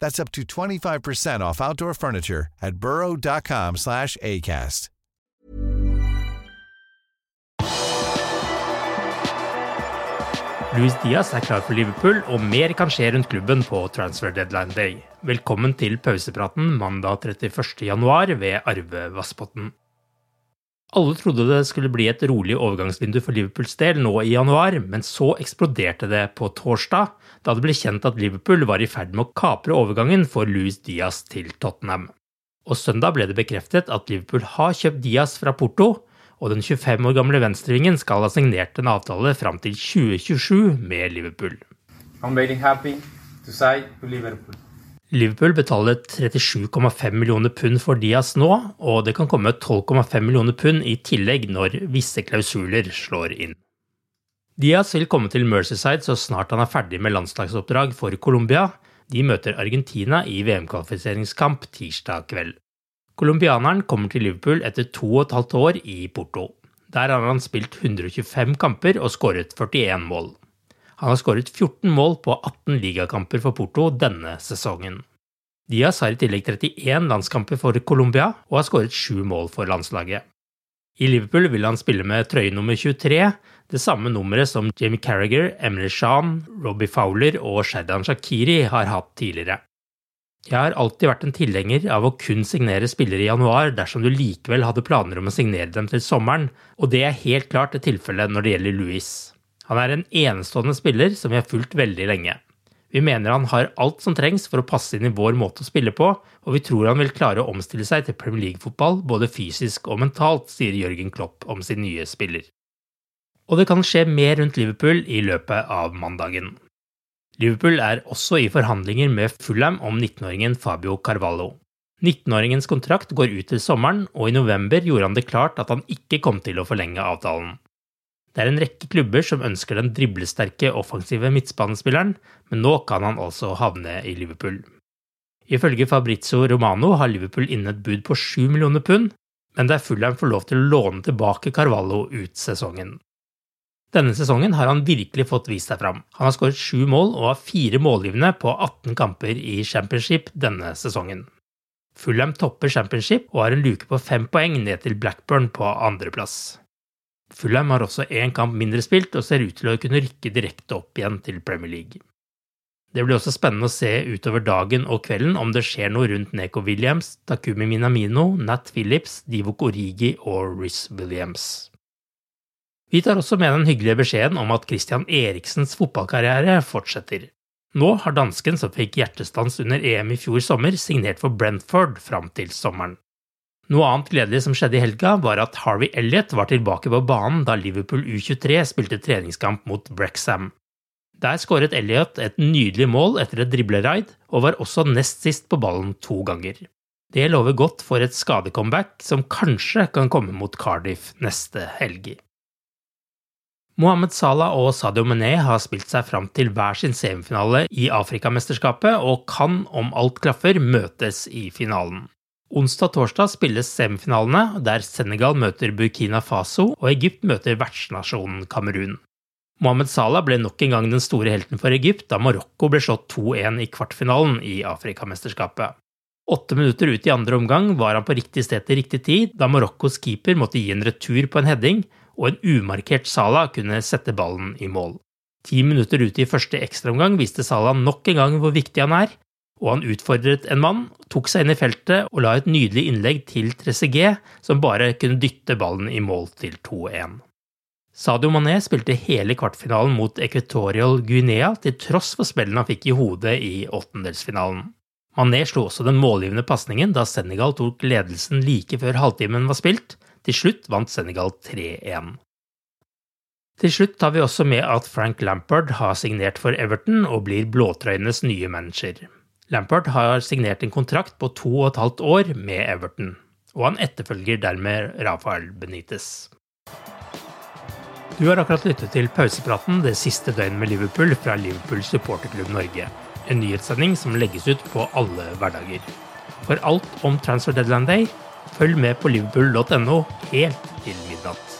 That's up to 25% off outdoor furniture at burrow.com slash ACAST. Luis Diaz er klar for Liverpool, og mer kan skje rundt klubben på transfer deadline day. Velkommen til pausepraten mandag 31.1 ved Arve Vassbotn. Alle trodde det skulle bli et rolig overgangsvindu for Liverpools del nå i januar, men så eksploderte det på torsdag, da det ble kjent at Liverpool var i ferd med å kapre overgangen for Luis Diaz til Tottenham. Og søndag ble det bekreftet at Liverpool har kjøpt Diaz fra Porto, og den 25 år gamle venstrevingen skal ha signert en avtale fram til 2027 med Liverpool. I'm very happy to say to Liverpool. Liverpool betaler 37,5 millioner pund for Diaz nå, og det kan komme 12,5 millioner pund i tillegg når visse klausuler slår inn. Diaz vil komme til Mercyside så snart han er ferdig med landslagsoppdrag for Colombia. De møter Argentina i VM-kvalifiseringskamp tirsdag kveld. Colombianeren kommer til Liverpool etter to og et halvt år i Porto. Der har han spilt 125 kamper og skåret 41 mål. Han har skåret 14 mål på 18 ligakamper for Porto denne sesongen. Diaz har i tillegg 31 landskamper for Colombia og har skåret 7 mål for landslaget. I Liverpool vil han spille med trøye nummer 23, det samme nummeret som Jimmy Carragher, Emily Shan, Robbie Fowler og Shadan Shakiri har hatt tidligere. Jeg har alltid vært en tilhenger av å kun signere spillere i januar dersom du likevel hadde planer om å signere dem til sommeren, og det er helt klart et tilfelle når det gjelder Louis. Han er en enestående spiller som vi har fulgt veldig lenge. Vi mener han har alt som trengs for å passe inn i vår måte å spille på, og vi tror han vil klare å omstille seg til Premier League-fotball både fysisk og mentalt, sier Jørgen Klopp om sin nye spiller. Og det kan skje mer rundt Liverpool i løpet av mandagen. Liverpool er også i forhandlinger med Fulham om 19-åringen Fabio Carvalho. 19-åringens kontrakt går ut til sommeren, og i november gjorde han det klart at han ikke kom til å forlenge avtalen. Det er en rekke klubber som ønsker den driblesterke offensive midtbanespilleren, men nå kan han altså havne i Liverpool. Ifølge Fabrizio Romano har Liverpool inne et bud på 7 millioner pund, men der Fulham får lov til å låne tilbake Carvalho ut sesongen. Denne sesongen har han virkelig fått vist seg fram. Han har skåret sju mål og har fire målgivende på 18 kamper i championship denne sesongen. Fulham topper championship og har en luke på fem poeng ned til Blackburn på andreplass. Fulham har også én kamp mindre spilt og ser ut til å kunne rykke direkte opp igjen til Premier League. Det blir også spennende å se utover dagen og kvelden om det skjer noe rundt Neko Williams, Takumi Minamino, Nat Phillips, Divok Origi og Riz Williams. Vi tar også med den hyggelige beskjeden om at Christian Eriksens fotballkarriere fortsetter. Nå har dansken som fikk hjertestans under EM i fjor sommer, signert for Brentford fram til sommeren. Noe annet gledelig som skjedde i helga, var at Harvey Elliot var tilbake på banen da Liverpool U23 spilte treningskamp mot Brexham. Der skåret Elliot et nydelig mål etter et dribleraid, og var også nest sist på ballen to ganger. Det lover godt for et skadecomeback som kanskje kan komme mot Cardiff neste helg. Mohammed Salah og Sadio Mané har spilt seg fram til hver sin semifinale i Afrikamesterskapet og kan, om alt klaffer, møtes i finalen. Onsdag og torsdag spilles semifinalene, der Senegal møter Burkina Faso og Egypt møter vertsnasjonen Kamerun. Mohammed Salah ble nok en gang den store helten for Egypt da Marokko ble slått 2-1 i kvartfinalen i Afrikamesterskapet. Åtte minutter ut i andre omgang var han på riktig sted til riktig tid, da Marokkos keeper måtte gi en retur på en heading, og en umarkert Salah kunne sette ballen i mål. Ti minutter ute i første ekstraomgang viste Salah nok en gang hvor viktig han er, og han utfordret en mann, tok seg inn i feltet og la et nydelig innlegg til Trezeguet, som bare kunne dytte ballen i mål til 2-1. Sadio Mané spilte hele kvartfinalen mot Equatorial Guinea til tross for spillene han fikk i hodet i åttendelsfinalen. Mané slo også den målgivende pasningen da Senegal tok ledelsen like før halvtimen var spilt. Til slutt vant Senegal 3-1. Til slutt tar vi også med at Frank Lampard har signert for Everton og blir blåtrøyenes nye manager. Lampard har signert en kontrakt på to og et halvt år med Everton, og han etterfølger dermed Rafael Benitez. Du har akkurat lyttet til pausepraten det siste døgnet med Liverpool fra Liverpool supporterklubb Norge. En nyhetssending som legges ut på alle hverdager. For alt om Transfer Deadline Day, følg med på liverpool.no helt til midnatt.